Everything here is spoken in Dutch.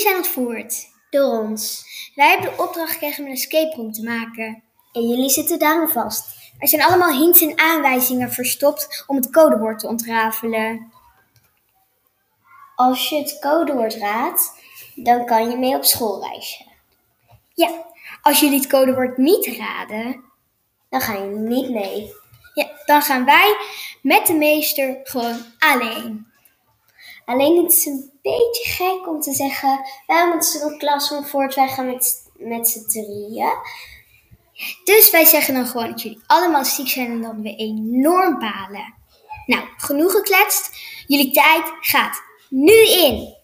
zijn ontvoerd. Door ons. Wij hebben de opdracht gekregen om een escape room te maken. En jullie zitten daarom vast. Er zijn allemaal hints en aanwijzingen verstopt om het codewoord te ontrafelen. Als je het codewoord raadt, dan kan je mee op schoolreisje. Ja, als jullie het codewoord niet raden, Dan ga je niet mee. ja, dan gaan wij met de meester gewoon alleen. Alleen het is een beetje gek om te zeggen, wij moeten een klas om voort, wij gaan met, met z'n drieën. Dus wij zeggen dan gewoon dat jullie allemaal ziek zijn en dat we enorm balen. Nou, genoeg gekletst. Jullie tijd gaat nu in.